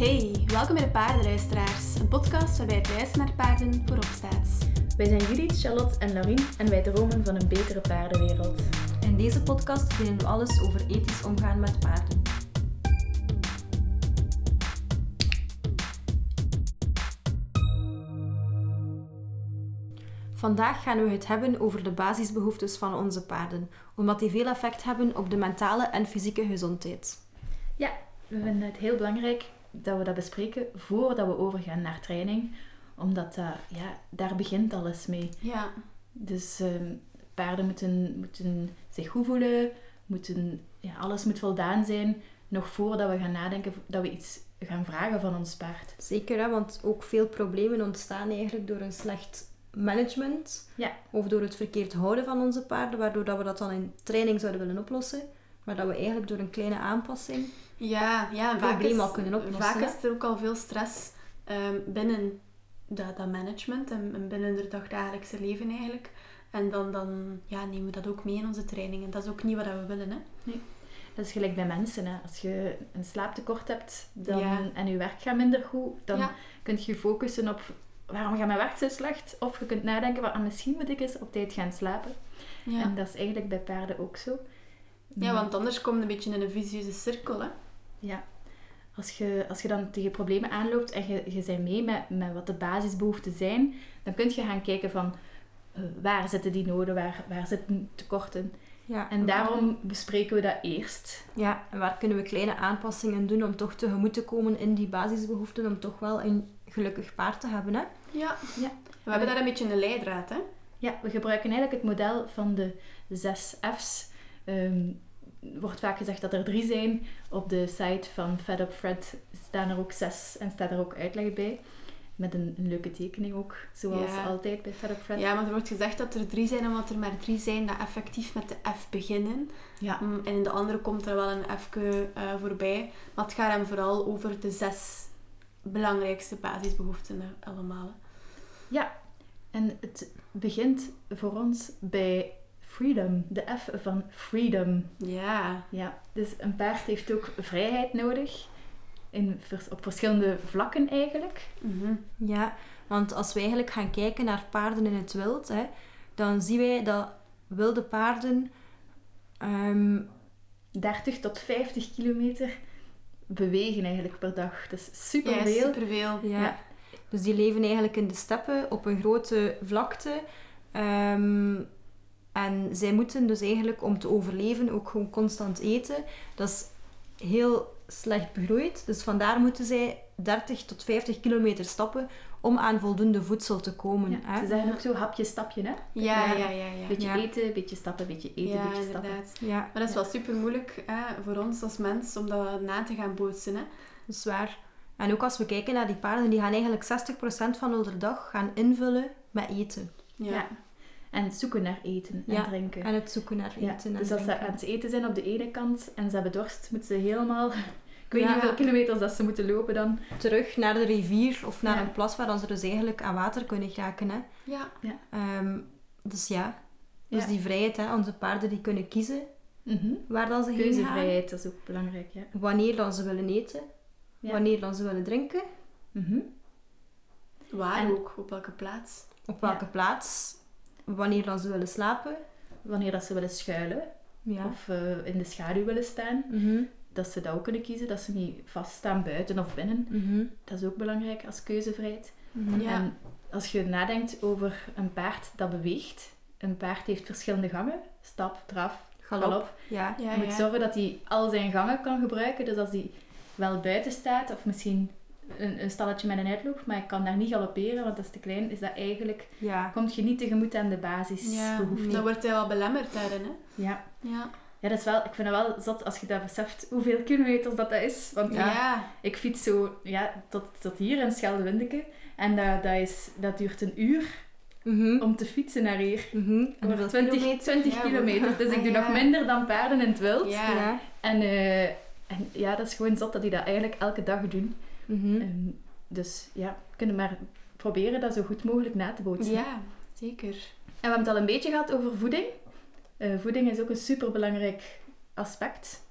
Hey, welkom bij de Paardenluisteraars, een podcast waarbij het luisteren naar paarden voorop staat. Wij zijn Judith, Charlotte en Laurien en wij dromen van een betere paardenwereld. In deze podcast vinden we alles over ethisch omgaan met paarden. Vandaag gaan we het hebben over de basisbehoeftes van onze paarden, omdat die veel effect hebben op de mentale en fysieke gezondheid. Ja, we vinden het heel belangrijk dat we dat bespreken voordat we overgaan naar training, omdat dat, ja, daar begint alles mee. Ja. Dus ehm, paarden moeten, moeten zich goed voelen, moeten, ja, alles moet voldaan zijn, nog voordat we gaan nadenken dat we iets gaan vragen van ons paard. Zeker, hè, want ook veel problemen ontstaan eigenlijk door een slecht management Ja, of door het verkeerd houden van onze paarden, waardoor dat we dat dan in training zouden willen oplossen, maar dat we eigenlijk door een kleine aanpassing Ja, ja vaak, probleem is, al kunnen oplossen, vaak is er ook al veel stress ehm, binnen dat, dat management en, en binnen het dagdagelijkse leven eigenlijk. En dan, dan ja, nemen we dat ook mee in onze trainingen. Dat is ook niet wat we willen, hè? dat is gelijk bij mensen. Hè. Als je een slaaptekort hebt dan, Ja. en je werk gaat minder goed, dan Ja. kun je focussen op waarom gaat mijn werk zo slecht? Of je kunt nadenken, van, ah, misschien moet ik eens op tijd gaan slapen. Ja. En dat is eigenlijk bij paarden ook zo. ja, want anders kom je een beetje in een vicieuze cirkel, hè? Ja. Als je, als je dan tegen problemen aanloopt en je, je bent mee met, met wat de basisbehoeften zijn, dan kun je gaan kijken van eh, waar zitten die noden, waar, waar zitten tekorten. Ja, En daarom bespreken we dat eerst. Ja, en waar kunnen we kleine aanpassingen doen om toch tegemoet te komen in die basisbehoeften, om toch wel een gelukkig paard te hebben, hè? Ja. Ja. We hebben daar een beetje een leidraad, hè? Ja, we gebruiken eigenlijk het model van de zes F's. Ehm, wordt vaak gezegd dat er drie zijn. Op de site van Fed Up Fred staan er ook zes en staat er ook uitleg bij. Met een, een leuke tekening ook, zoals Ja. altijd bij Fed Up Fred. Ja, want er wordt gezegd dat er drie zijn, omdat er maar drie zijn dat effectief met de F beginnen. Ja. Mm, En in de andere komt er wel een F eh, voorbij. Maar het gaat hem vooral over de zes belangrijkste basisbehoeften allemaal. Ja, en het begint voor ons bij freedom. De F van freedom. Ja. Ja, dus een paard heeft ook vrijheid nodig. In, op verschillende vlakken eigenlijk. Mhm. Ja, want als we eigenlijk gaan kijken naar paarden in het wild, hè, dan zien wij dat wilde paarden ehm, 30 tot 50 kilometer bewegen eigenlijk per dag. Dat is super Ja, veel. superveel. Ja. Ja. Dus die leven eigenlijk in de steppen op een grote vlakte. Ehm, en zij moeten dus eigenlijk om te overleven ook gewoon constant eten. Dat is heel slecht begroeid. Dus vandaar moeten zij 30 tot 50 kilometer stappen om aan voldoende voedsel te komen. Ja, hè. Ze zeggen ook zo hapje, stapje, hè? Ja, Ja. ja, ja. ja. Beetje Ja. eten, beetje stappen, beetje eten, Ja, beetje stappen. inderdaad. Ja, Maar dat is wel super moeilijk hè, voor ons als mens om dat na te gaan bootsen. Hè. dat is waar. En ook als we kijken naar die paarden, die gaan eigenlijk 60% van hun dag gaan invullen met eten. Ja. Ja. En het zoeken naar eten en Ja, drinken. En het zoeken naar Ja, eten en dus als ze aan het eten zijn op de ene kant en ze hebben dorst, moeten ze helemaal... Ik weet Ja. niet hoeveel kilometers dat ze moeten lopen dan. terug naar de rivier of naar Ja. een plas waar dan ze dus eigenlijk aan water kunnen geraken. Hè. Ja. Ehm, dus ja, dus Ja. die vrijheid, hè, onze paarden die kunnen kiezen Mhm. waar dan ze heen gaan, Keuzevrijheid, dat is ook belangrijk, ja. wanneer dan ze willen eten, Ja. wanneer dan ze willen drinken, Mhm. Waar En- ook, op welke plaats. op welke plaats, wanneer dan ze willen slapen. Wanneer dat ze willen schuilen Ja. of eh, in de schaduw willen staan, Mhm, dat ze dat ook kunnen kiezen, dat ze niet vaststaan buiten of binnen. mhm, Dat is ook belangrijk als keuzevrijheid. mhm. Ja. En als je nadenkt over een paard dat beweegt, een paard heeft verschillende gangen, stap, draf, Galop. galop. Ja. Je moet zorgen dat hij al zijn gangen kan gebruiken. Dus als hij wel buiten staat, of misschien een, een stalletje met een uitloop, maar ik kan daar niet galopperen, want dat is te klein, is dat eigenlijk... Ja. Komt je niet tegemoet aan de Ja, basisbehoeften. dan wordt hij wel belemmerd daarin. Hè. Ja. Ja. ja, dat is wel... Ik vind het wel zot als je dat beseft, hoeveel kilometers dat, dat is. Want Ja. ja, ik fiets zo ja, tot, tot hier in Schelde-Windeke. En dat, dat, is, dat duurt een uur Mhm, om te fietsen naar hier. mhm. En Voor hoeveel 20, kilometer? 20 Ja, kilometer. Dus ik doe ja. nog minder dan paarden in het wild. En, eh, en ja, dat is gewoon zot dat die dat eigenlijk elke dag doen. Mhm. Ehm, dus ja, we kunnen maar proberen dat zo goed mogelijk na te bootsen. Ja, zeker. En we hebben het al een beetje gehad over voeding. Eh, voeding is ook een superbelangrijk aspect.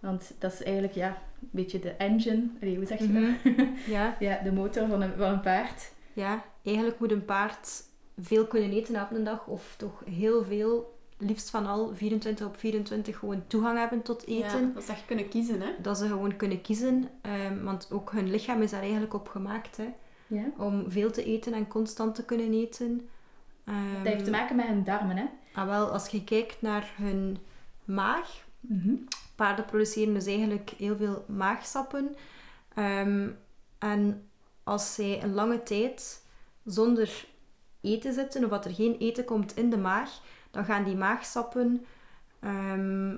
Want dat is eigenlijk ja, een beetje de engine. Allee, hoe zeg je Mhm. dat? Ja, ja, de motor van een, van een paard. ja, eigenlijk moet een paard veel kunnen eten op een dag. Of toch heel veel, liefst van al 24 op 24, gewoon toegang hebben tot eten. Ja, dat ze echt kunnen kiezen, hè. Dat ze gewoon kunnen kiezen. ehm, want ook hun lichaam is daar eigenlijk op gemaakt. Hè, Ja. om veel te eten en constant te kunnen eten. Ehm, Dat heeft te maken met hun darmen, hè? ah, wel, als je kijkt naar hun maag, Paarden produceren dus eigenlijk heel veel maagsappen. Ehm, en als zij een lange tijd zonder eten zitten, of dat er geen eten komt in de maag, dan gaan die maagsappen ehm,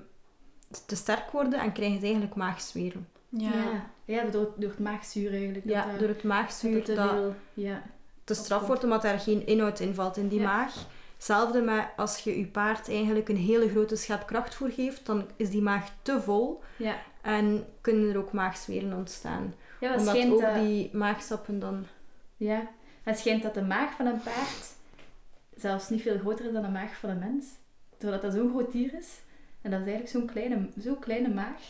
te sterk worden en krijgen ze eigenlijk maagzweren. Ja. Ja, ja door, door het maagzuur eigenlijk. dat Ja, daar- door het maagzuur te dat veel... Ja. te straf wordt omdat er geen inhoud in valt in die Ja. maag. Hetzelfde met als je je paard eigenlijk een hele grote schep krachtvoer geeft, dan is die maag te vol Ja. en kunnen er ook maagzweren ontstaan. Ja, het Omdat schijnt, ook dat, die maagsappen dan... ja, het schijnt dat de maag van een paard zelfs niet veel groter is dan de maag van een mens. Doordat dat zo'n groot dier is. En dat is eigenlijk zo'n kleine, zo'n kleine maag.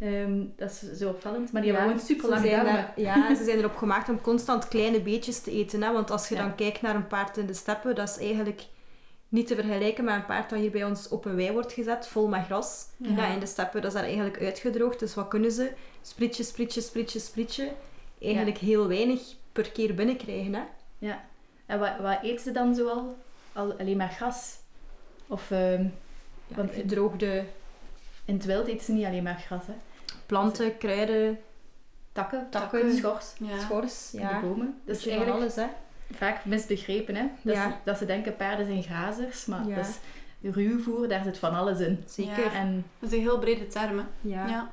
Ehm, dat is zo opvallend. Maar die Ja, hebben gewoon super daar, ja, ze zijn erop gemaakt om constant kleine beetjes te eten. Hè? Want als je Ja. dan kijkt naar een paard in de steppen, dat is eigenlijk niet te vergelijken met een paard dat hier bij ons op een wei wordt gezet, vol met gras. Ja. Ja, in de steppen, dat is daar eigenlijk uitgedroogd. Dus wat kunnen ze? Sprietje, sprietje, sprietje, sprietje. Eigenlijk heel weinig per keer binnenkrijgen. Hè? Ja. En wat, wat eten ze dan zoal? Al, alleen maar gras? Of ehm, Ja, Want- gedroogde in het wild eten ze niet alleen maar gras, hè? planten, kruiden, Takken, Takken. schors, Ja. schors. de bomen. Dus Beetje eigenlijk alles. Hè? vaak misbegrepen, hè? Dat, Ja. ze, dat ze denken paarden zijn grazers, maar Ja. dat is ruwvoer, daar zit van alles in. Zeker. Ja. En Dat is een heel brede term, hè. Ja. Ja.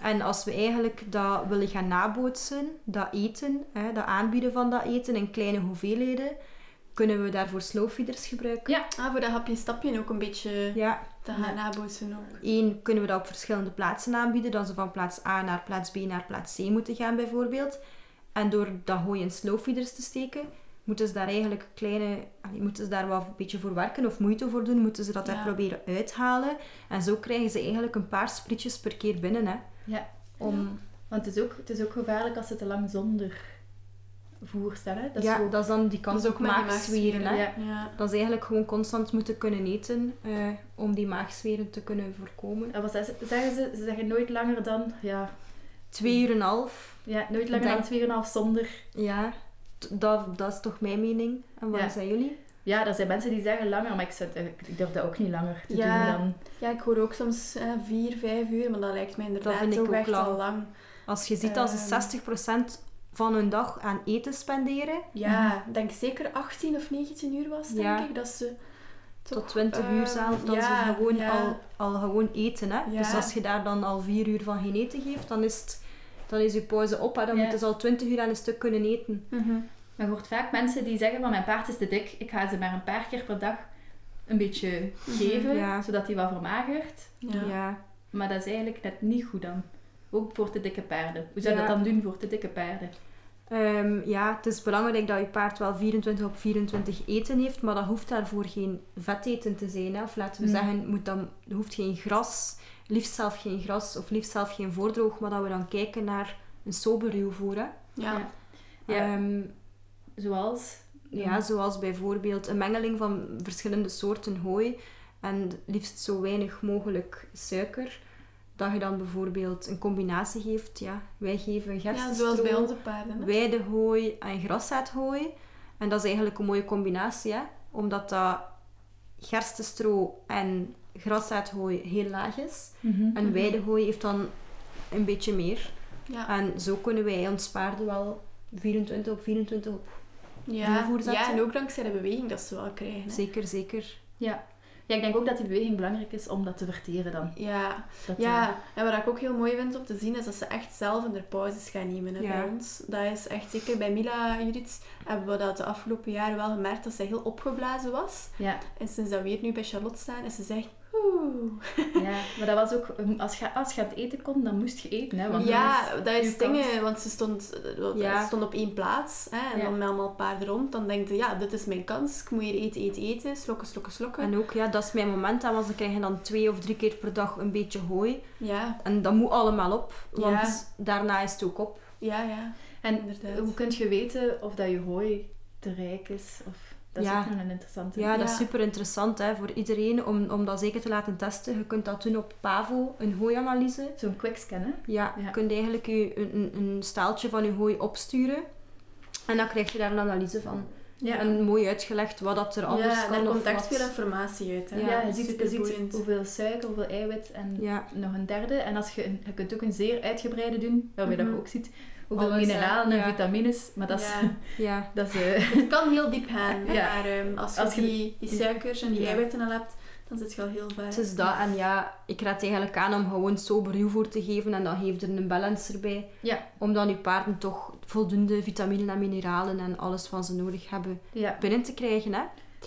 En als we eigenlijk dat willen gaan nabootsen, dat eten, hè, dat aanbieden van dat eten in kleine hoeveelheden, kunnen we daarvoor slowfeeders gebruiken. Ja. Ah, voor dat hapje-stapje ook een beetje Ja, te gaan nabootsen ook. één kunnen we dat op verschillende plaatsen aanbieden, dat ze van plaats A naar plaats B naar plaats C moeten gaan bijvoorbeeld. En door dat hooi in slowfeeders te steken, moeten ze daar eigenlijk kleine, moeten ze daar wat een beetje voor werken of moeite voor doen, moeten ze dat Ja. daar proberen uithalen. En zo krijgen ze eigenlijk een paar sprietjes per keer binnen. Hè, ja, om, want het is, ook, het is ook gevaarlijk als ze te lang zonder hè? Dat is ja, zo- dat is dan die Dat kans is op maagzweren. Hè. Ja. Ja. Dat is eigenlijk gewoon constant moeten kunnen eten eh, om die maagzweren te kunnen voorkomen. En wat zeggen ze- zeggen ze? Ze zeggen nooit langer dan, ja, Twee uur en een half, ja nooit langer Denk- dan 2,5 zonder. ja, dat, dat is toch mijn mening. En wat Ja. zijn jullie? Ja, er zijn mensen die zeggen langer, maar ik, ik durf dat ook niet langer te Ja. doen dan. ja, ik hoor ook soms eh, vier, vijf uur, maar dat lijkt mij inderdaad vind ik ook echt lang. al lang. Als je ziet dat ze Ehm. 60% van hun dag aan eten spenderen, Ja, ik denk zeker 18 of 19 uur was, denk Ja. ik, dat ze... toch, tot 20 uur eh, zelf, dat ja, ze gewoon ja. al, al gewoon eten. Hè? Ja. Dus als je daar dan al vier uur van geen eten geeft, dan is, het, dan is je pauze op. Hè? Dan Ja. moeten ze al 20 uur aan een stuk kunnen eten. Mhm. Maar je hoort vaak mensen die zeggen van mijn paard is te dik, ik ga ze maar een paar keer per dag een beetje geven, Ja. zodat hij wat vermagert. Ja. Ja. Maar dat is eigenlijk net niet goed dan. Ook voor te dikke paarden. Hoe zou je Ja. dat dan doen voor te dikke paarden? Ehm, ja, het is belangrijk dat je paard wel 24 op 24 eten heeft, maar dat hoeft daarvoor geen veteten te zijn. Hè? Of laten we Mm. zeggen, moet dan, er hoeft geen gras, liefst zelf geen gras of liefst zelf geen voordroog, maar dat we dan kijken naar een sober ruwvoer. Ja. Ja. Ehm, Zoals? ja, zoals bijvoorbeeld een mengeling van verschillende soorten hooi en liefst zo weinig mogelijk suiker. Dat je dan bijvoorbeeld een combinatie geeft. Ja, wij geven ja, gerstestro, zoals bij onze paarden. hè. weidehooi en graszaadhooi. En dat is eigenlijk een mooie combinatie, hè? omdat dat gerstestro en graszaadhooi heel laag is. Mhm. En Mhm. weidehooi heeft dan een beetje meer. Ja. En zo kunnen wij ons paarden wel 24 op 24 op. Ja. ja, en ook dankzij de beweging dat ze wel krijgen. hè. Zeker, zeker. Ja. Ja, ik denk ook dat die beweging belangrijk is om dat te verteren dan. Ja, Dat, eh, ja, en wat ik ook heel mooi vind om te zien is dat ze echt zelf in de pauzes gaan nemen hè, Ja. bij ons. Dat is echt zeker bij Mila Judith hebben we dat de afgelopen jaren wel gemerkt dat zij heel opgeblazen was. ja. En sinds dat we hier nu bij Charlotte staan, is ze zegt, "Oeh, Oeh. Ja, maar dat was ook... Als je, als je aan het eten kon, dan moest je eten, hè. Want ja, dat is dingen, want ze stond, eh, Ja. ze stond op één plaats hè, en Ja. dan met allemaal paarden rond. Dan denk je, ja, dit is mijn kans. Ik moet hier eten, eten, eten. Slokken, slokken, slokken. En ook, ja, dat is mijn moment. hè, Want ze krijgen dan twee of drie keer per dag een beetje hooi. Ja, En dat moet allemaal op. Want Ja. daarna is het ook op. ja, ja. En Inderdaad. hoe kun je weten of dat je hooi te rijk is? Of, dat is Ja. ook nog een interessante. Ja, dat is Ja. super interessant hè, voor iedereen om, om dat zeker te laten testen. Je kunt dat doen op Pavo, een hooianalyse. Zo'n quickscan, hè? Ja, Ja. je kunt eigenlijk je, een, een, een staaltje van je hooi opsturen. En dan krijg je daar een analyse van. Ja. En mooi uitgelegd wat dat er anders ja, kan. daar of komt echt veel informatie uit. Hè. Ja, je ziet, je ziet hoeveel suiker, hoeveel eiwit en Ja. nog een derde. En als je, je kunt ook een zeer uitgebreide doen, waarbij dat Mhm. je ook ziet hoeveel mineralen en Ja. vitamines. Maar dat is... Ja. Dat is eh, Het kan heel diep gaan, maar ehm, als je, Als je- die, die suikers en die eiwitten al hebt, dan zit je al heel ver. Het is dat. En ja, ik raad eigenlijk aan om gewoon sober ruwvoer te geven. En dan geef er een balance erbij. Ja. Om dan je paarden toch voldoende vitamine en mineralen en alles wat ze nodig hebben binnen te krijgen. Hè?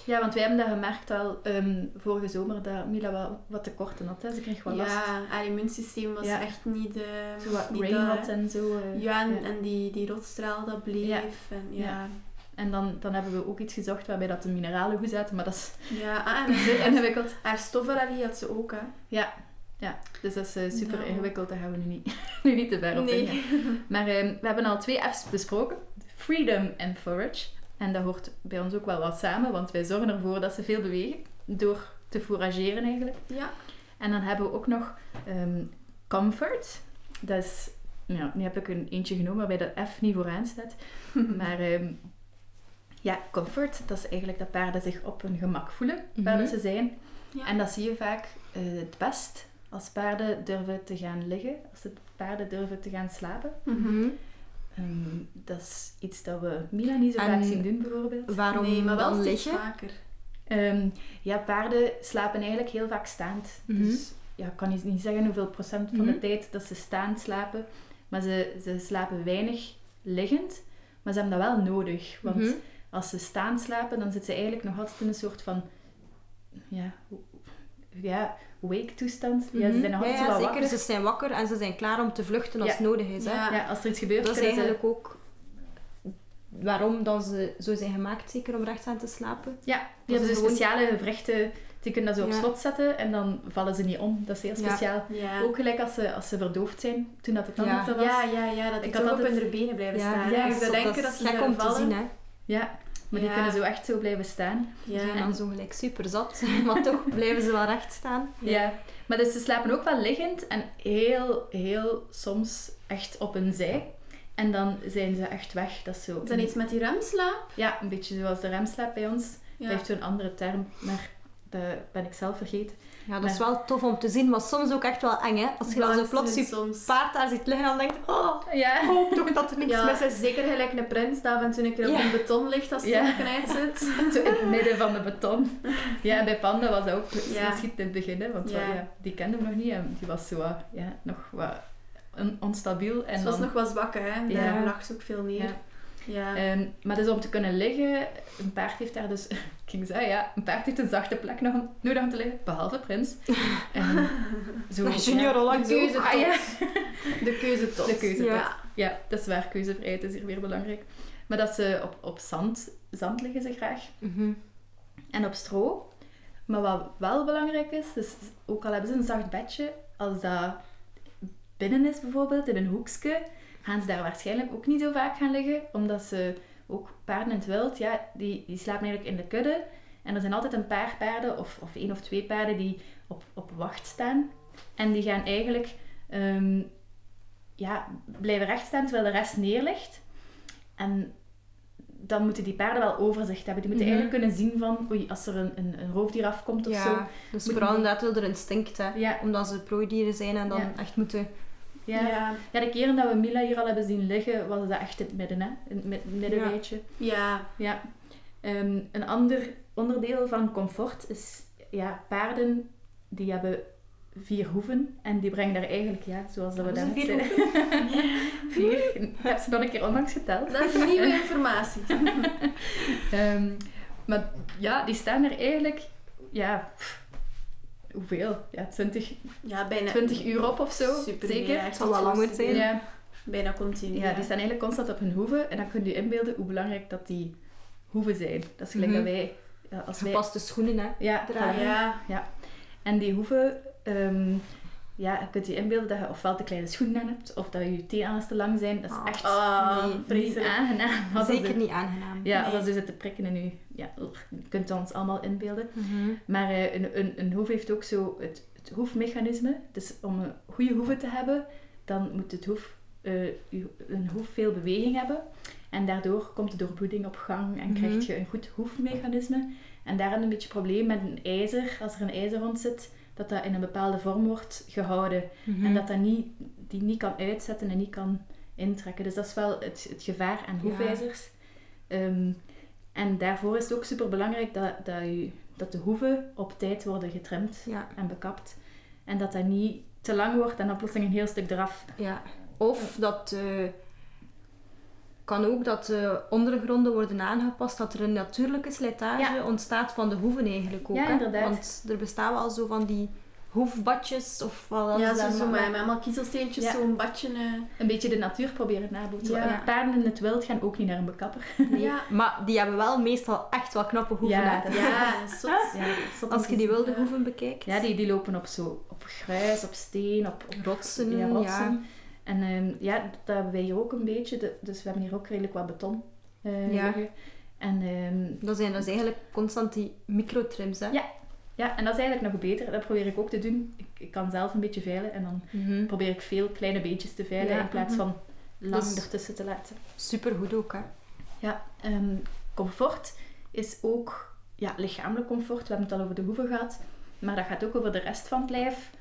Ja, want wij hebben dat gemerkt al ehm, vorige zomer, dat Mila wat, wat tekorten had. Hè. Ze kreeg wat last. Ja, haar immuunsysteem was Ja. echt niet... eh, Zo wat niet dat, hè. en zo. eh, Ja, en, ja. en die, die rotstraal dat bleef. Ja. En, ja. En dan, dan hebben we ook iets gezocht waarbij dat de mineralen goed zaten, maar dat is Ja, ah, en ingewikkeld. haar stofallergie had ze ook, hè. Ja, ja. dus dat is eh, super Nou. ingewikkeld, daar gaan we nu niet, nu niet te ver op. Nee. Maar ehm, we hebben al twee F's besproken. Freedom en Forage. En dat hoort bij ons ook wel wat samen, want wij zorgen ervoor dat ze veel bewegen. Door te fourageren eigenlijk. Ja. En dan hebben we ook nog ehm, Comfort. Dat is... Ja, nu heb ik een eentje genomen waarbij dat F niet vooraan staat. Maar ehm, ja, comfort, dat is eigenlijk dat paarden zich op hun gemak voelen waar Mhm. ze zijn. Ja. En dat zie je vaak eh, het best als paarden durven te gaan liggen, als de paarden durven te gaan slapen. Mhm. Ehm, dat is iets dat we Mila niet zo En vaak zien doen, bijvoorbeeld. Waarom nee, maar wel liggen? vaker. Ehm, ja, paarden slapen eigenlijk heel vaak staand. Mhm. Dus ja, ik kan niet- niet zeggen hoeveel procent van de Mhm. tijd dat ze staand slapen. Maar ze, ze slapen weinig liggend. Maar ze hebben dat wel nodig. Want Mhm. als ze staan slapen, dan zitten ze eigenlijk nog altijd in een soort van... Ja, ja wake toestand. Ja, ze zijn nog Mhm. altijd ja, zo ja, wat zeker. wakker. Ze zijn wakker en ze zijn klaar om te vluchten als Ja. het nodig is. Hè? Ja. Ja, als er iets gebeurt, Dat is kunnen ze- eigenlijk ook waarom dan ze zo zijn gemaakt, zeker om recht aan te slapen. Ja, die hebben gewoon- speciale gewrichten. Die kunnen dat zo op Ja. slot zetten en dan vallen ze niet om. Dat is heel speciaal. Ja. Ook gelijk als ze, als ze verdoofd zijn, toen dat het Ja. anders was. Ja, ja, ja, dat Ik had toch op altijd- hun benen blijven Ja, staan. ja, ik je zou dat denken dat ze gek om te vallen. zien. Hè? Ja, maar die kunnen zo echt zo blijven staan. Ja. Zijn dan zo gelijk super zat, maar toch blijven ze wel recht staan. Ja. Maar dus ze slapen ook wel liggend en heel, heel soms echt op een zij. En dan zijn ze echt weg. Dat is zo... Is dat iets met die remslaap? Ja, een beetje zoals de remslaap bij ons. Ja. Dat heeft zo'n andere term, maar dat ben ik zelf vergeten. Ja, dat is wel tof om te zien, maar soms ook echt wel eng. Hè? Als je dan zo plots je soms. paard daar ziet liggen en denkt, oh, Ja. ik hoop toch dat er niks Ja, mis is. zeker gelijk een prins dat af en toe een keer op een beton ligt als zonnetje uitzet. Zo in het midden van de beton. Ja, en bij Panda was dat ook misschien in het begin, hè, want Ja. die kenden we nog niet en die was zo wat, ja, nog wat on- onstabiel. En Ze was dan, nog wel zwakker, hè. Ja. Daar lag ze ook veel neer. Ja. Ehm, maar dus om te kunnen liggen, een paard heeft daar dus, ik ging zeggen, ja, een paard heeft een zachte plek nog om, nodig om te liggen, behalve Prins. En zo, Junior ja, de keuze Ah, ja. De keuze tot. De keuze tot. Ja. ja, dat is waar, keuzevrijheid is hier weer belangrijk. Maar dat ze op, op zand, zand liggen ze graag. Mhm. en op stro. Maar wat wel belangrijk is, dus ook al hebben ze een zacht bedje, als dat binnen is bijvoorbeeld, in een hoekje, gaan ze daar waarschijnlijk ook niet zo vaak gaan liggen, omdat ze ook paarden in het wild, ja, die, die slapen eigenlijk in de kudde. En er zijn altijd een paar paarden, of, of één of twee paarden, die op, op wacht staan. En die gaan eigenlijk ehm, ja, blijven recht staan terwijl de rest neerligt. En dan moeten die paarden wel overzicht hebben. Die moeten Mhm. eigenlijk kunnen zien van, oei, als er een, een, een roofdier afkomt of Ja, zo. dus vooral inderdaad wel er instinct, hè. Ja, Omdat ze prooidieren zijn en dan Ja. echt moeten... ja. Ja. ja. de keren dat we Mila hier al hebben zien liggen, was dat echt in het midden, hè? In het mid- middenrijtje. Ja. Ja. Ehm, een ander onderdeel van comfort is ja, paarden die hebben vier hoeven en die brengen daar eigenlijk, ja, zoals dat we daarnet vier vier. Ik heb ze nog een keer onlangs geteld. Dat is nieuwe informatie. Ehm, maar ja, die staan er eigenlijk, ja, pff, hoeveel? Ja, 20, Ja, bijna 20 uur op of zo. Super zeker. Het zal wel langer zijn. Ja. Bijna continu. ja, die staan eigenlijk constant op hun hoeven. En dan kun je je inbeelden hoe belangrijk dat die hoeven zijn. Dat is gelijk Mhm. dat wij... Ja, als wij Gepaste schoenen, hè. ja, dragen. Ja, En die hoeven, ehm, ja, je kunt je inbeelden dat je ofwel te kleine schoenen aan hebt, of dat je teennagels te lang zijn. Dat is Ah. echt Oh, Nee, niet aangenaam. Zeker ze- niet aangenaam. Ja, Nee. als ze zitten prikken in je... Ja, je kunt het ons allemaal inbeelden. Mhm. Maar eh, een, een, een hoef heeft ook zo het, het hoefmechanisme. Dus om een goede hoeven te hebben, dan moet het hoef, eh, een hoef veel beweging hebben. En daardoor komt de doorbloeding op gang en Mhm. krijg je een goed hoefmechanisme. En daar een beetje probleem met een ijzer, als er een ijzer rond zit, dat dat in een bepaalde vorm wordt gehouden. Mhm. En dat dat niet, die niet kan uitzetten en niet kan intrekken. Dus dat is wel het, het gevaar aan Ja. hoefijzers. Ehm, en daarvoor is het ook super belangrijk dat, dat, u, dat de hoeven op tijd worden getrimd Ja, en bekapt. En dat dat niet te lang wordt en dan plotseling een heel stuk eraf. ja. Of dat... eh, kan ook dat de ondergronden worden aangepast, dat er een natuurlijke slijtage Ja. ontstaat van de hoeven eigenlijk ook. Ja, hè. inderdaad. Want er bestaan wel zo van die hoefbadjes of wat ja zo, zo maar- met, allemaal kiezelsteentjes, Ja. zo'n badje. eh. Een beetje de natuur proberen nabootsen. Ja. En Paarden in het wild gaan ook niet naar een bekapper. Nee, Ja. Maar die hebben wel meestal echt wel knappe hoeven. Ja, hè. dat- Ja, zot. Als je die wilde Ja. hoeven bekijkt. Ja, die, die lopen op, zo, op gruis, op steen, op, op Rotsen, ja, ja. rotsen. En ehm, ja, dat hebben wij hier ook een beetje. De- dus we hebben hier ook redelijk wat beton eh, Ja. liggen. En ehm, Dat zijn dus eigenlijk constant die microtrims, hè? Ja. ja, en dat is eigenlijk nog beter. Dat probeer ik ook te doen. Ik, ik kan zelf een beetje veilen en dan Mhm. probeer ik veel kleine beetjes te veilen Ja, in plaats mhm. van lang Dus- ertussen te laten. Supergoed ook, hè? Ja, ehm, comfort is ook ja, lichamelijk comfort. We hebben het al over de hoeven gehad. Maar dat gaat ook over de rest van het lijf.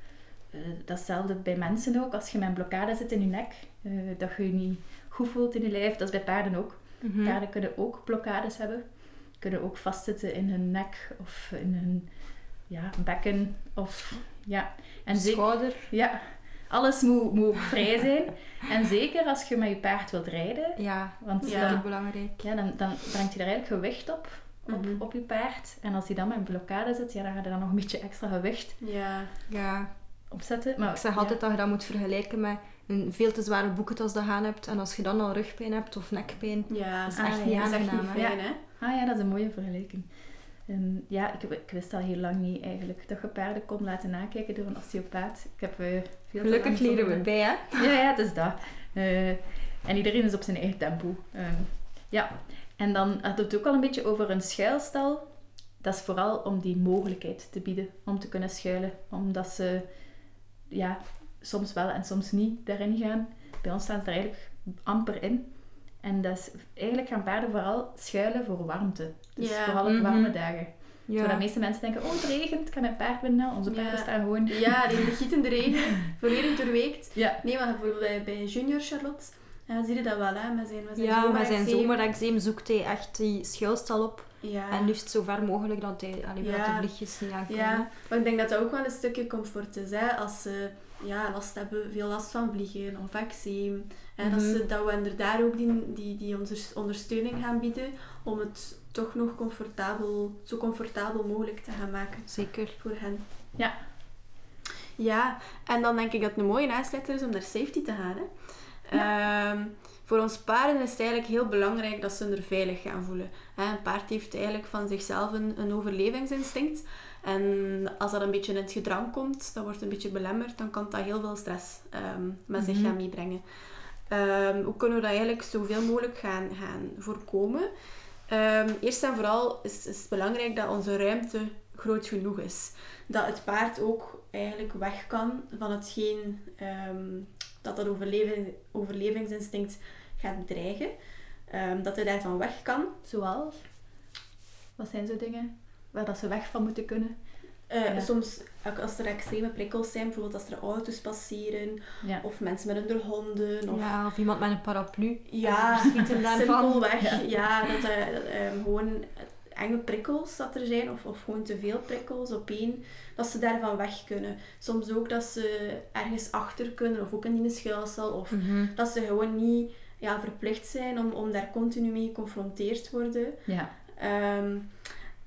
Eh, datzelfde bij mensen ook. Als je met een blokkade zit in je nek, eh, dat je je niet goed voelt in je lijf, dat is bij paarden ook. Mhm. Paarden kunnen ook blokkades hebben. Kunnen ook vastzitten in hun nek of in hun ja, bekken. Of, ja. En zeker, Schouder. ja, alles moet, moet ook vrij zijn. En zeker als je met je paard wilt rijden, Ja, want Ja. dan, super belangrijk. ja, dan, dan brengt je daar eigenlijk gewicht op, op, Mhm. op je paard. En als hij dan met een blokkade zit, ja, dan ga je dan nog een beetje extra gewicht Ja. Ja, op zetten. Maar, ik zeg ja. altijd dat je dat moet vergelijken met een veel te zware boekentas dat je aan hebt. En als je dan al rugpijn hebt of nekpijn, Ja, dat is Ah, echt ja, niet dat is echt aangenaam. niet hè. fijn, hè? Ah ja, dat is een mooie vergelijking. Ehm, ja, ik, ik wist al heel lang niet eigenlijk dat je paarden kon laten nakijken door een osteopaat. Ik heb eh, veel Gelukkig leren we bij, hè? Ja, ja, het is dat. Eh, en iedereen is op zijn eigen tempo. Ehm, ja, en dan had het ook al een beetje over een schuilstal. Dat is vooral om die mogelijkheid te bieden om te kunnen schuilen. Omdat ze ja, soms wel en soms niet daarin gaan. Bij ons staan ze er eigenlijk amper in. En dat is, eigenlijk gaan paarden vooral schuilen voor warmte. Dus Ja. vooral op Mhm. warme dagen. Ja. Zodat de meeste mensen denken, oh het regent, ik kan mijn paard binnen. Onze Ja. paarden staan gewoon... Ja, die gietende regen, volledig doorweekt. Ja. Nee, maar bijvoorbeeld bij, bij Junior Charlotte, ja, zie je dat wel, hè? Met zijn, met zijn Ja, met zijn zomerexeem zoekt hij echt die schuilstal op. Ja. En liefst zo ver mogelijk dat, hij, allee, dat de vliegjes niet aankomen. Ja, maar ik denk dat dat ook wel een stukje comfort is. Hè? Als ze ja, last hebben, veel last van vliegen of eczeem. En dat, Mhm. ze, dat we er daar ook die, die, die onder- ondersteuning gaan bieden om het toch nog comfortabel, zo comfortabel mogelijk te gaan maken Zeker. voor hen. Ja. Ja, en dan denk ik dat het een mooie aansluiter is om naar safety te gaan. Hè? Ehm, voor ons paarden is het eigenlijk heel belangrijk dat ze er veilig gaan voelen. Een paard heeft eigenlijk van zichzelf een, een overlevingsinstinct. En als dat een beetje in het gedrang komt, dat wordt een beetje belemmerd, dan kan dat heel veel stress ehm, met zich Mhm. gaan meebrengen. Ehm, hoe kunnen we dat eigenlijk zoveel mogelijk gaan, gaan voorkomen? Ehm, eerst en vooral is, is het belangrijk dat onze ruimte groot genoeg is. Dat het paard ook eigenlijk weg kan van hetgeen dat dat overleving, overlevingsinstinct gaat bedreigen. Ehm, dat hij daarvan weg kan. Zoals? Wat zijn zo dingen waar dat ze weg van moeten kunnen? Eh, Ja. Soms ook als er extreme prikkels zijn, bijvoorbeeld als er auto's passeren, Ja. of mensen met hun honden, of Ja, of iemand met een paraplu. Ja, Schieten daarvan. simpelweg. Ja. Ja, dat er ehm, gewoon enge prikkels dat er zijn, of, of gewoon te veel prikkels op één, dat ze daarvan weg kunnen. Soms ook dat ze ergens achter kunnen, of ook in die schuilsel, of Mhm. dat ze gewoon niet ja, verplicht zijn om, om daar continu mee geconfronteerd te worden. Ja. Ehm,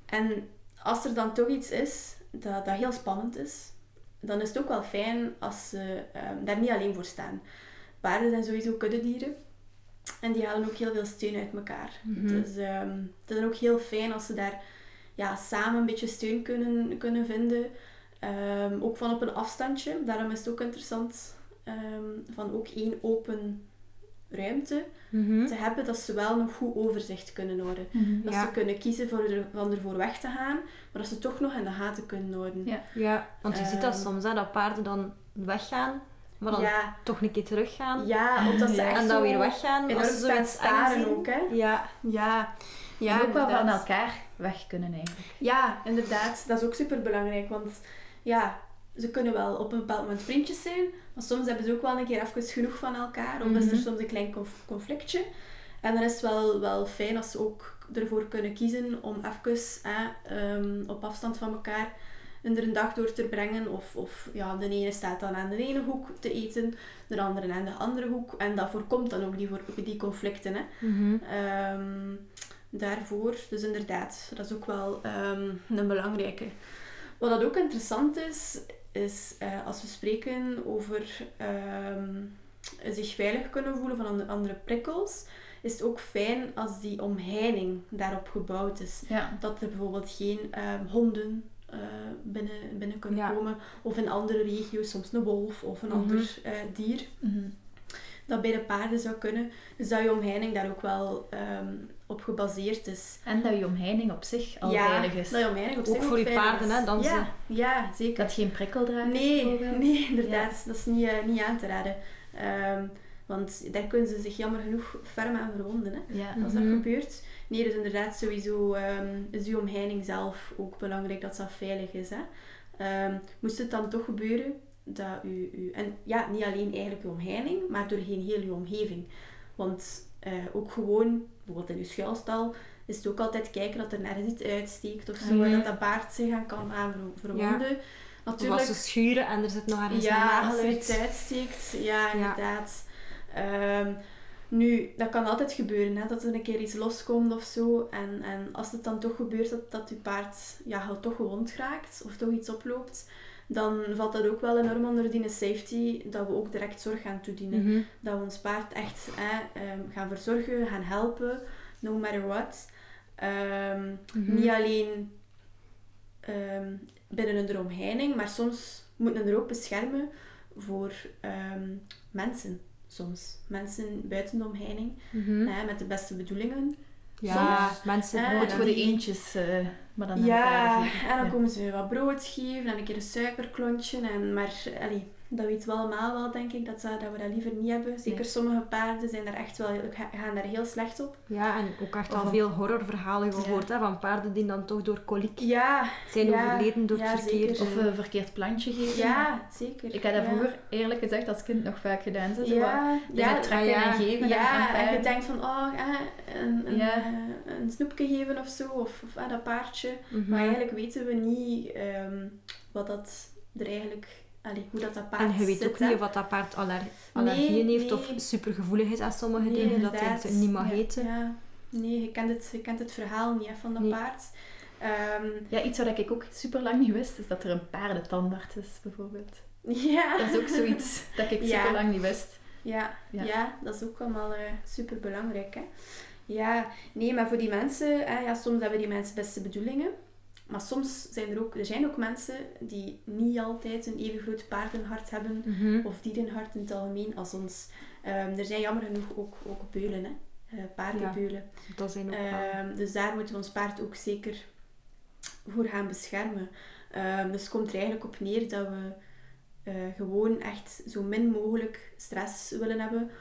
en als er dan toch iets is, dat, dat heel spannend is, dan is het ook wel fijn als ze ehm, daar niet alleen voor staan. Paarden zijn sowieso kuddedieren. En die halen ook heel veel steun uit elkaar. Mhm. Dus ehm, het is ook heel fijn als ze daar ja, samen een beetje steun kunnen, kunnen vinden. Ehm, ook van op een afstandje. Daarom is het ook interessant ehm, van ook één open ruimte Mhm. te hebben, dat ze wel nog goed overzicht kunnen houden. Mhm. Dat Ja. ze kunnen kiezen voor er, van ervoor weg te gaan, maar dat ze toch nog in de gaten kunnen houden. Ja. Ja, want je ziet dat soms, hè, dat paarden dan weggaan, maar dan ja, toch een keer teruggaan. ja, omdat ze Ja. echt en dan zo weer weggaan. enorm Als ze zoiets staren ook, hè. Ja, Ja, ja en ook wel van elkaar weg kunnen eigenlijk. Ja, inderdaad. Dat is ook super belangrijk. Want ja, ze kunnen wel op een bepaald moment vriendjes zijn. Maar soms hebben ze ook wel een keer even genoeg van elkaar. Of is er Mhm. soms een klein conf- conflictje. En dan is het wel, wel fijn als ze ook ervoor kunnen kiezen om even hè, ehm, op afstand van elkaar er een dag door te brengen. Of, of ja, de ene staat dan aan de ene hoek te eten, de andere aan de andere hoek. En dat voorkomt dan ook die, die conflicten. Hè. Mhm. Ehm, daarvoor. Dus inderdaad, dat is ook wel ehm, een belangrijke. Wat dat ook interessant is, is eh, als we spreken over ehm, zich veilig kunnen voelen van andere- prikkels, is het ook fijn als die omheining daarop gebouwd is. Ja. Dat er bijvoorbeeld geen honden eh, binnen, binnen kunnen Ja. komen, of in andere regio's soms een wolf of een Mhm. ander eh, dier Mhm. dat bij de paarden zou kunnen. Dus dat je omheining daar ook wel ehm, op gebaseerd is. En dat je omheining op zich al ja, veilig is. dat je omheining op Ook zich voor je paarden, hè, dan ja, ja, zeker. Dat geen prikkeldraad nee, nee, inderdaad. Dat is niet, eh, niet aan te raden. Ehm, want daar kunnen ze zich jammer genoeg ferm aan verwonden. Hè, als dat Mhm. gebeurt. Nee, dus inderdaad sowieso ehm, is je omheining zelf ook belangrijk dat dat veilig is. Hè. Ehm, moest het dan toch gebeuren dat u, u... En ja, niet alleen eigenlijk uw omheining, maar doorheen heel uw omgeving. Want eh, ook gewoon, bijvoorbeeld in uw schuilstal, is het ook altijd kijken dat er nergens iets uitsteekt of zo. En dat dat paard zich aan kan aan ver- verwonden. Of Natuurlijk, als ze schuren en er zit nog ergens een ja, nagel als er uit. iets uitsteekt. Ja, Ja. inderdaad. Nu, dat kan altijd gebeuren, hè, dat er een keer iets loskomt of zo. En, en als het dan toch gebeurt dat, dat je paard ja, toch gewond raakt of toch iets oploopt, dan valt dat ook wel enorm onder die safety, dat we ook direct zorg gaan toedienen. Mhm. Dat we ons paard echt hè, ehm, gaan verzorgen, gaan helpen, no matter what. Ehm, Mhm. Niet alleen ehm, binnen de omheining, maar soms moeten we er ook beschermen voor mensen. Soms mensen buiten de omheining, Mhm. hè, met de beste bedoelingen. Ja, Soms, mensen Goed voor de eentjes, eh, maar dan Ja, en dan Ja. komen ze wat brood geven en een keer een suikerklontje. En, maar allee, dat weten we allemaal wel, denk ik, dat, dat dat we dat liever niet hebben. Zeker Nee. sommige paarden zijn daar echt wel, ga- gaan daar heel slecht op. Ja, en ook echt al veel horrorverhalen gehoord hè, van paarden die dan toch door koliek Ja, zijn Ja, overleden door ja, het verkeerde... zeker. Of een verkeerd plantje geven. ja zeker. Ik heb dat ja. vroeger eerlijk gezegd als kind nog vaak gedaan. Zo, Ja, ja, trekken ja. en geven. Ja, en je denkt van, oh, eh, een, een, Ja. eh, een snoepje geven of zo, of, of eh, dat paardje. Mhm. Maar eigenlijk weten we niet ehm, wat dat er eigenlijk, allee, hoe dat, dat paard En je weet zit, ook hè. niet of dat, paard aller, allergieën Nee, heeft of nee. supergevoelig is aan sommige Nee, dingen, dat hij het niet mag Ja. eten. Ja, nee, je kent het, je kent het verhaal niet hè, van dat Nee. paard. Ehm, Ja, iets wat ik ook super lang niet wist, is dat er een paardentandarts is, bijvoorbeeld. ja. Dat is ook zoiets dat ik Ja. super lang niet wist. Ja, ja. Ja. dat is ook allemaal super belangrijk. Hè? Ja, nee, maar voor die mensen, hè, ja, soms hebben die mensen beste bedoelingen. Maar soms zijn er ook, er zijn ook mensen die niet altijd een even groot paardenhart hebben. Mhm. Of dierenhart in het algemeen als ons. Ehm, er zijn jammer genoeg ook, ook beulen, hè? Eh, paardenbeulen. Dat zijn ook. Ehm, dus daar moeten we ons paard ook zeker voor gaan beschermen. Ehm, dus het komt er eigenlijk op neer dat we eh, gewoon echt zo min mogelijk stress willen hebben.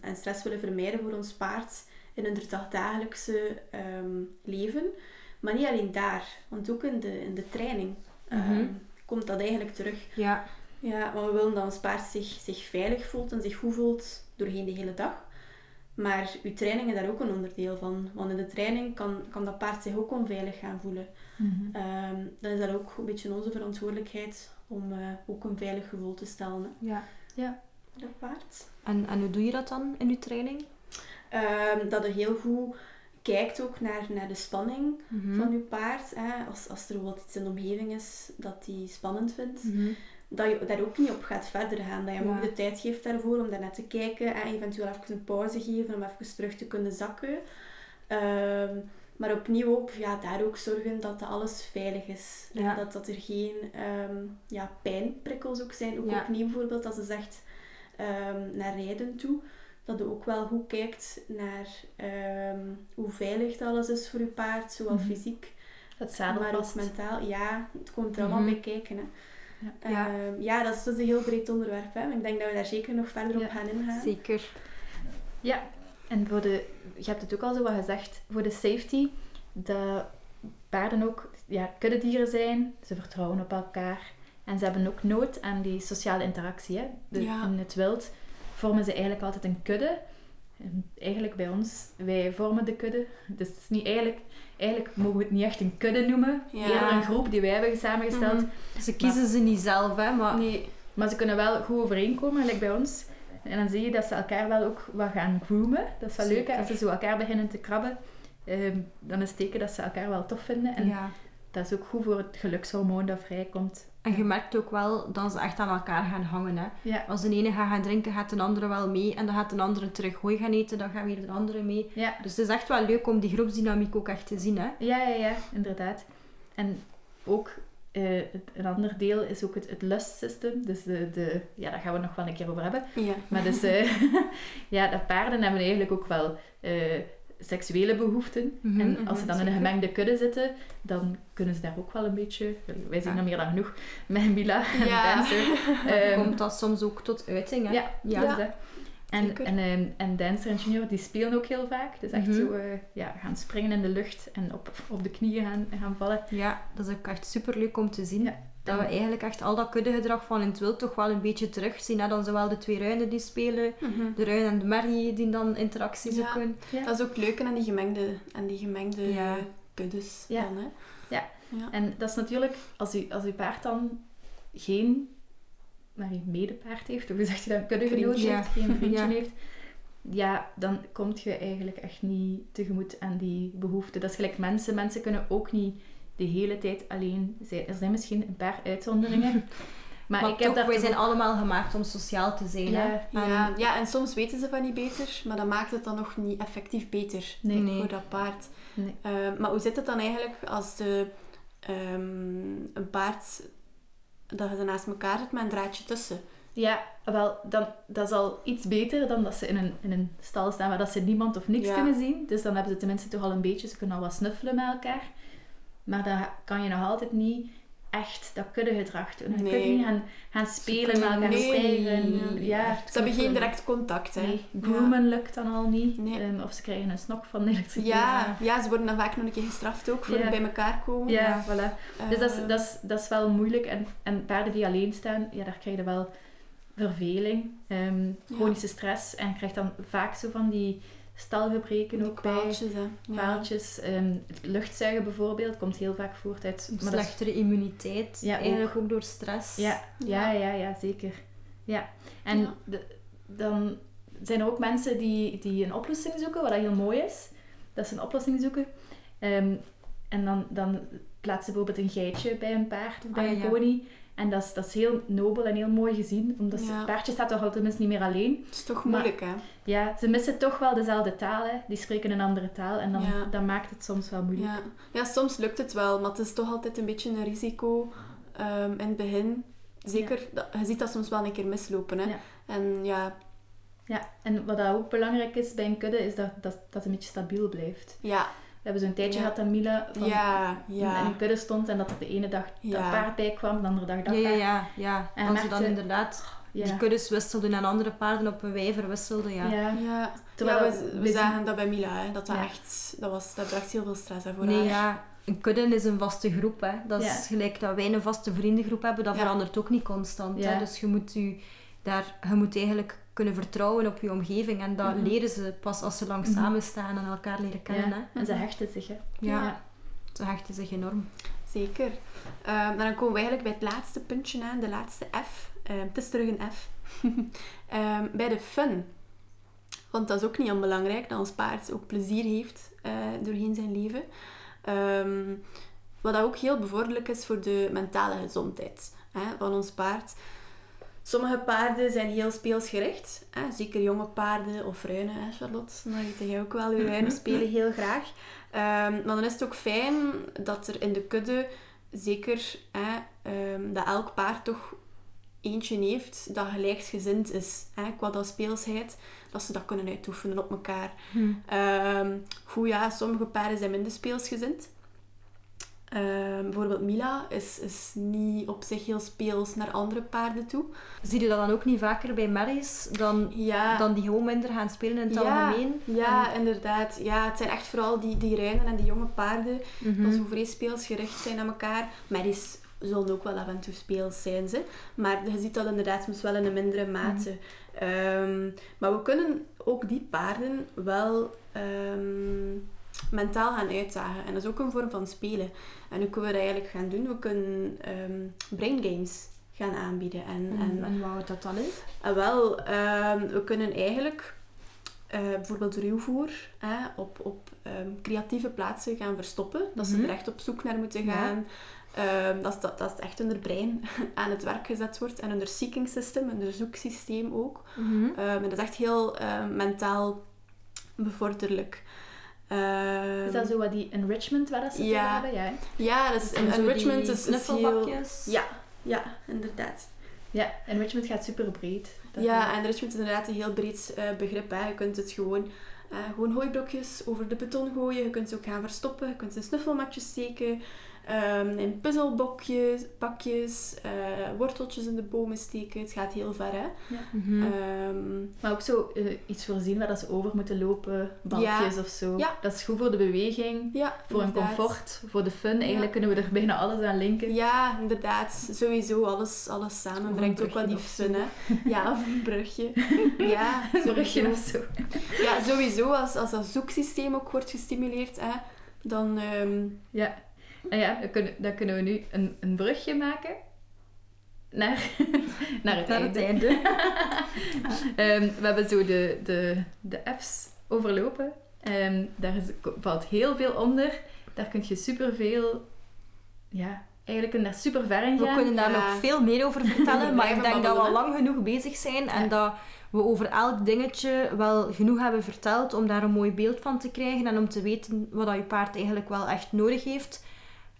en stress willen vermijden voor ons paard in hun dagdagelijkse ehm, leven. Maar niet alleen daar, want ook in de, in de training ehm, Mhm. komt dat eigenlijk terug. Ja, Ja, maar we willen dat ons paard zich, zich veilig voelt en zich goed voelt doorheen de hele dag. Maar uw training is daar ook een onderdeel van. Want in de training kan, kan dat paard zich ook onveilig gaan voelen. Ehm, dan is dat ook een beetje onze verantwoordelijkheid om eh, ook een veilig gevoel te stellen hè, ja. voor dat paard. En, en hoe doe je dat dan in je training? Ehm, dat je heel goed kijkt ook naar, naar de spanning Mhm. van je paard. Hè. Als, als er wat iets in de omgeving is dat hij spannend vindt. Mhm. Dat je daar ook niet op gaat verder gaan. Dat je hem Ja. ook de tijd geeft daarvoor om daarnet te kijken. En eventueel even een pauze geven om even terug te kunnen zakken. Ehm, maar opnieuw ook, ja, daar ook zorgen dat alles veilig is. En dat, dat er geen ehm, ja, pijnprikkels ook zijn. Ook Ja. opnieuw bijvoorbeeld als ze zegt ehm, naar rijden toe. Dat je ook wel goed kijkt naar ehm, hoe veilig alles is voor je paard. Zowel Mhm. fysiek, zadel maar ook mentaal. Ja, het komt er allemaal Mhm. bij kijken. Hè. Ja. Ja. Ehm, ja, dat is, is een heel breed onderwerp. Hè. Ik denk dat we daar zeker nog verder op gaan ingaan. Zeker. Ja, en voor de, je hebt het ook al zo wat gezegd, voor de safety, dat paarden ook ja, kuddedieren zijn, ze vertrouwen op elkaar en ze hebben ook nood aan die sociale interactie. Hè. De- Ja. In het wild vormen ze eigenlijk altijd een kudde. En eigenlijk bij ons, wij vormen de kudde. Dus het is niet eigenlijk, eigenlijk mogen we het niet echt een kudde noemen, Ja. eerder een groep die wij hebben samengesteld. Mhm. Ze kiezen ze niet zelf, hè, maar Nee. Maar ze kunnen wel goed overeenkomen, gelijk bij ons. En dan zie je dat ze elkaar wel ook wat gaan groomen. Dat is wel leuk, hè? Zeker. Als ze zo elkaar beginnen te krabben, ehm, dan is het teken dat ze elkaar wel tof vinden. En ja. dat is ook goed voor het gelukshormoon dat vrijkomt. En je merkt ook wel dat ze echt aan elkaar gaan hangen. Hè. Ja, Als de ene gaat gaan drinken, gaat de andere wel mee. En dan gaat de andere terug hooi gaan eten, dan gaat weer de andere mee. ja, Dus het is echt wel leuk om die groepsdynamiek ook echt te zien. Hè. ja, ja, ja inderdaad. En ook eh, een ander deel is ook het, het lustsysteem. Dus de, de, ja, daar gaan we nog wel een keer over hebben. Ja. Maar dus, eh, ja, de paarden hebben eigenlijk ook wel eh, seksuele behoeften. Mhm, en als ze mhm, dan in een gemengde kudde zitten, dan kunnen ze daar ook wel een beetje... Wij zien Ja. dat meer dan genoeg met Mila en Ja. Dancer. Dan Ehm, komt dat soms ook tot uiting. Hè. ja, Ja. ja. En, en, ehm, en Dancer en Junior, die spelen ook heel vaak. Dus echt Mhm. zo eh, ja, gaan springen in de lucht en op, op de knieën gaan, gaan vallen. Ja, dat is ook echt super leuk om te zien. Ja. Dat we eigenlijk echt al dat kuddegedrag van in het wild toch wel een beetje terugzien. Hè? Dan zowel de twee ruinen die spelen, Mhm. de ruin en de merrie die dan interactie Ja. zoeken. Ja. Dat is ook leuk aan die gemengde, aan die gemengde Ja. kuddes. Ja. Dan, hè. Ja. Ja. En dat is natuurlijk, als u, als uw paard dan geen maar een medepaard heeft, of hoe zeg je dat, een kuddegenoot Vriendje. heeft, geen vriendje Ja. heeft, ja, dan kom je eigenlijk echt niet tegemoet aan die behoeften. Dat is gelijk mensen. Mensen kunnen ook niet de hele tijd alleen zijn. Er zijn misschien een paar uitzonderingen. Maar, Maar, ik heb toch, daar wij zijn allemaal gemaakt om sociaal te zijn. Ja. Hè? Ja, ja, en soms weten ze van niet beter, maar dat maakt het dan nog niet effectief beter Nee. Nee. voor dat paard. Nee. Ehm, maar hoe zit het dan eigenlijk als de, ehm, een paard dat je ze naast elkaar zit met een draadje tussen? Ja, wel, dan, dat is al iets beter dan dat ze in een, in een stal staan waar dat ze niemand of niks Ja. kunnen zien. Dus dan hebben ze tenminste toch al een beetje, ze kunnen al wat snuffelen met elkaar. Maar dan kan je nog altijd niet echt dat kuddegedrag doen. Je Nee. kunt niet gaan, gaan spelen met kunnen elkaar, niet- stijgen. Nee. Ja, Ze hebben geen direct contact, hè? Nee, groomen lukt dan al niet. Ehm, of ze krijgen een snok van de elektriciteit. Ja, ja, ze worden dan vaak nog een keer gestraft ook voor het bij elkaar komen. Ja, voilà. Dus dat is, Ehm, dat, is, dat is wel moeilijk. En, en paarden die alleen staan, ja, daar krijg je wel verveling, ehm, chronische stress. En je krijgt dan vaak zo van die stalgebreken ook bij. kwaaltjes, hè. Ja. Het luchtzuigen bijvoorbeeld komt heel vaak voort uit... Maar is- slechtere immuniteit, Ja, eigenlijk ook. door stress. ja, ja, ja, ja, zeker. Ja. En de- dan zijn er ook mensen die, die een oplossing zoeken, wat dat heel mooi is. Dat ze een oplossing zoeken. Ehm, en dan, dan plaatsen ze bijvoorbeeld een geitje bij een paard of bij Ah, een pony. En dat is, dat is heel nobel en heel mooi gezien. Omdat Ja. het paardje staat toch al tenminste niet meer alleen. Het is toch Maar- moeilijk, hè? Ja, ze missen toch wel dezelfde taal. Hè. Die spreken een andere taal. En dan, Ja. dan maakt het soms wel moeilijk. Ja. ja, soms lukt het wel, maar het is toch altijd een beetje een risico ehm, in het begin. Zeker, dat, je ziet dat soms wel een keer mislopen. Hè? Ja. En ja, Ja, en wat ook belangrijk is bij een kudde, is dat, dat, dat het een beetje stabiel blijft. ja, We hebben zo'n tijdje Ja. gehad dat Mila van ja, in ja. een kudde stond en dat er de ene dag dat paard bij kwam, de andere dag dat Ja, ja, paard. ja. ja. En Als ze dan inderdaad Ja. die kuddes wisselden en andere paarden op een wijver wisselden, ja. Ja. Ja, Terwijl we, we zagen dat bij Mila, hè, dat dat Ja. echt, dat, was, dat bracht heel veel stress hè, voor Nee, haar. ja. Een kudde is een vaste groep, hè. Dat is Ja. gelijk dat wij een vaste vriendengroep hebben, dat Ja. verandert ook niet constant. Ja. Hè. Dus je moet, u daar, je moet eigenlijk kunnen vertrouwen op je omgeving en dat Mhm. leren ze pas als ze lang Mhm. samen staan en elkaar leren kennen. Ja. Hè. En ze hechten zich, hè. Ja. Ja. Ze hechten zich enorm. Zeker. Ehm, dan komen we eigenlijk bij het laatste puntje aan, de laatste F. Ehm, het is terug een F. Ehm, bij de fun. Want dat is ook niet onbelangrijk, dat ons paard ook plezier heeft uh, doorheen zijn leven. Wat ook heel bevorderlijk is voor de mentale gezondheid hè, van ons paard. Sommige paarden zijn heel speelsgericht. Hè? Zeker jonge paarden of ruinen, hè, Charlotte. Dan weet jij ook wel. Uw ruinen spelen heel graag. Um, maar dan is het ook fijn dat er in de kudde zeker hè, um, dat elk paard toch eentje heeft dat gelijksgezind is hè, qua dat speelsheid. Dat ze dat kunnen uitoefenen op elkaar. Hm. Um, goed, ja, sommige paarden zijn minder speelsgezind. Uh, bijvoorbeeld Mila is, is niet op zich heel speels naar andere paarden toe. Zie je dat dan ook niet vaker bij Marys dan, ja. dan die gewoon minder gaan spelen in het algemeen? Ja, inderdaad. Ja, het zijn echt vooral die, die reinen en die jonge paarden mm -hmm. dat zo vrij speelsgericht zijn aan elkaar. Marys zullen ook wel af en toe speels zijn, ze. maar je ziet dat inderdaad soms wel in een mindere mate. Mm um, maar we kunnen ook die paarden wel... Um, mentaal gaan uitdagen. En dat is ook een vorm van spelen. En hoe kunnen we dat eigenlijk gaan doen? We kunnen um, brain games gaan aanbieden. En, en, en wat houdt dat dan in? En wel, um, we kunnen eigenlijk uh, bijvoorbeeld ruwvoer hè, op, op um, creatieve plaatsen gaan verstoppen. Dat ze mm -hmm. er echt op zoek naar moeten gaan. Ja. Dat, dat, dat is echt hun brein aan het werk gezet wordt. En hun seeking system, hun zoeksysteem ook. Mm -hmm. en dat is echt heel uh, mentaal bevorderlijk. Um, is dat zo wat die enrichment waar dat ze ja. hebben? Ja, ja dat is, en enrichment is, heel... Ja, ja, inderdaad. Ja, enrichment gaat super breed. ja, enrichment is inderdaad een heel breed uh, begrip. Hè. Je kunt het gewoon, uh, gewoon hooiblokjes over de beton gooien. Je kunt ze ook gaan verstoppen. Je kunt ze in snuffelmatjes steken. Um, in puzzelbokjes, pakjes, uh, worteltjes in de bomen steken. Het gaat heel ver, hè. Ja. Mm um, maar ook zo uh, iets voorzien waar dat ze over moeten lopen, balkjes ja. of zo. Ja. Dat is goed voor de beweging, ja, voor inderdaad. een comfort, voor de fun. Eigenlijk kunnen we er bijna alles aan linken. Ja, inderdaad. Sowieso, alles, alles samen brengt ook wel die fun, hè. Ja, of een brugje. Ja, een brugje of zo. Ja, sowieso. Als, als dat zoeksysteem ook wordt gestimuleerd, hè, dan... Um, ja en ja, dan kunnen, dan kunnen we nu een, een brugje maken naar, naar het naar einde. Het einde. um, we hebben zo de, de, de F's overlopen. Um, daar is, valt heel veel onder. Daar kun je superveel... Ja, eigenlijk kunnen daar super ver in gaan. We kunnen daar ja. nog veel meer over vertellen, maar ik denk dat we al lang genoeg bezig zijn en dat we over elk dingetje wel genoeg hebben verteld om daar een mooi beeld van te krijgen en om te weten wat dat je paard eigenlijk wel echt nodig heeft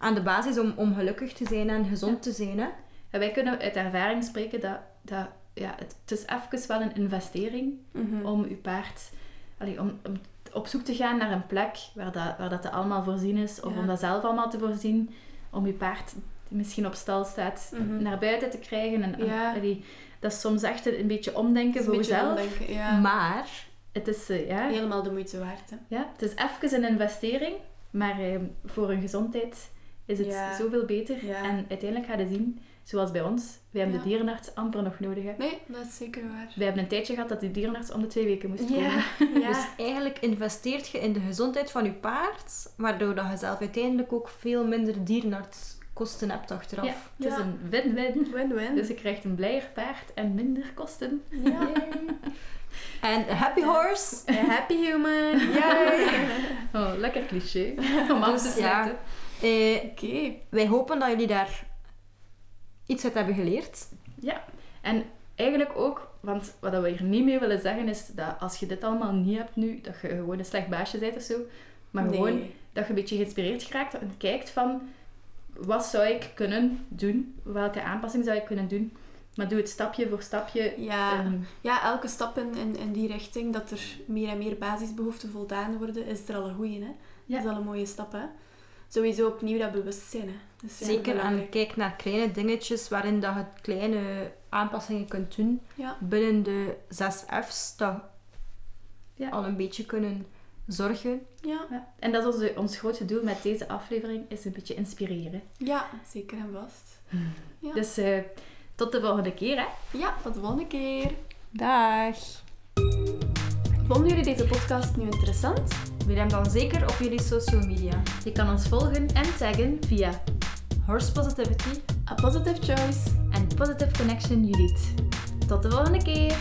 aan de basis om, om gelukkig te zijn en gezond ja. te zijn. Hè? En wij kunnen uit ervaring spreken dat, dat ja, het, het is even wel een investering mm -hmm. om uw paard... Allee, om, om op zoek te gaan naar een plek waar dat, waar dat allemaal voorzien is. Of ja. om dat zelf allemaal te voorzien. Om je paard, die misschien op stal staat, mm -hmm. naar buiten te krijgen. En, ja. allee, dat is soms echt een, een beetje omdenken voor jezelf. Ja. Maar het is... Uh, ja, Helemaal de moeite waard. Hè? Ja, het is even een investering. Maar uh, voor hun gezondheid is het ja. zoveel beter. Ja. En uiteindelijk ga je zien, zoals bij ons, wij hebben ja. de dierenarts amper nog nodig. Hè. Nee, dat is zeker waar. Wij hebben een tijdje gehad dat de dierenarts om de twee weken moest komen. Dus eigenlijk investeert je in de gezondheid van je paard, waardoor dat je zelf uiteindelijk ook veel minder dierenartskosten hebt achteraf. Ja, het is een win-win. Win-win. Dus je krijgt een blijer paard en minder kosten. Ja. En happy horse. A happy human. Yay. oh, lekker cliché. Om af te dus, Eh, okay. Wij hopen dat jullie daar iets uit hebben geleerd. Ja, en eigenlijk ook, want wat we hier niet mee willen zeggen is dat als je dit allemaal niet hebt nu, dat je gewoon een slecht baasje bent of zo, maar nee. gewoon dat je een beetje geïnspireerd geraakt en kijkt van wat zou ik kunnen doen, welke aanpassing zou ik kunnen doen. Maar doe het stapje voor stapje. Ja, um, ja elke stap in, in, in, die richting, dat er meer en meer basisbehoeften voldaan worden, is er al een goeie. Hè? Ja. Dat is al een mooie stap. Hè? Sowieso opnieuw dat bewustzijn. Hè. Dus ja, Zeker, en kijk naar kleine dingetjes waarin dat je kleine aanpassingen kunt doen ja. binnen de zes F's, dat ja. al een beetje kunnen zorgen. Ja. ja. En dat is onze, ons grootste doel met deze aflevering, is een beetje inspireren. Ja, zeker en vast. Ja. Dus uh, tot de volgende keer, hè? Ja, tot de volgende keer. Dag. Vonden jullie deze podcast nu interessant? Wil hem dan zeker op jullie social media. Je kan ons volgen en taggen via Horse Positivity, A Positive Choice en Positive Connection Judith. Tot de volgende keer!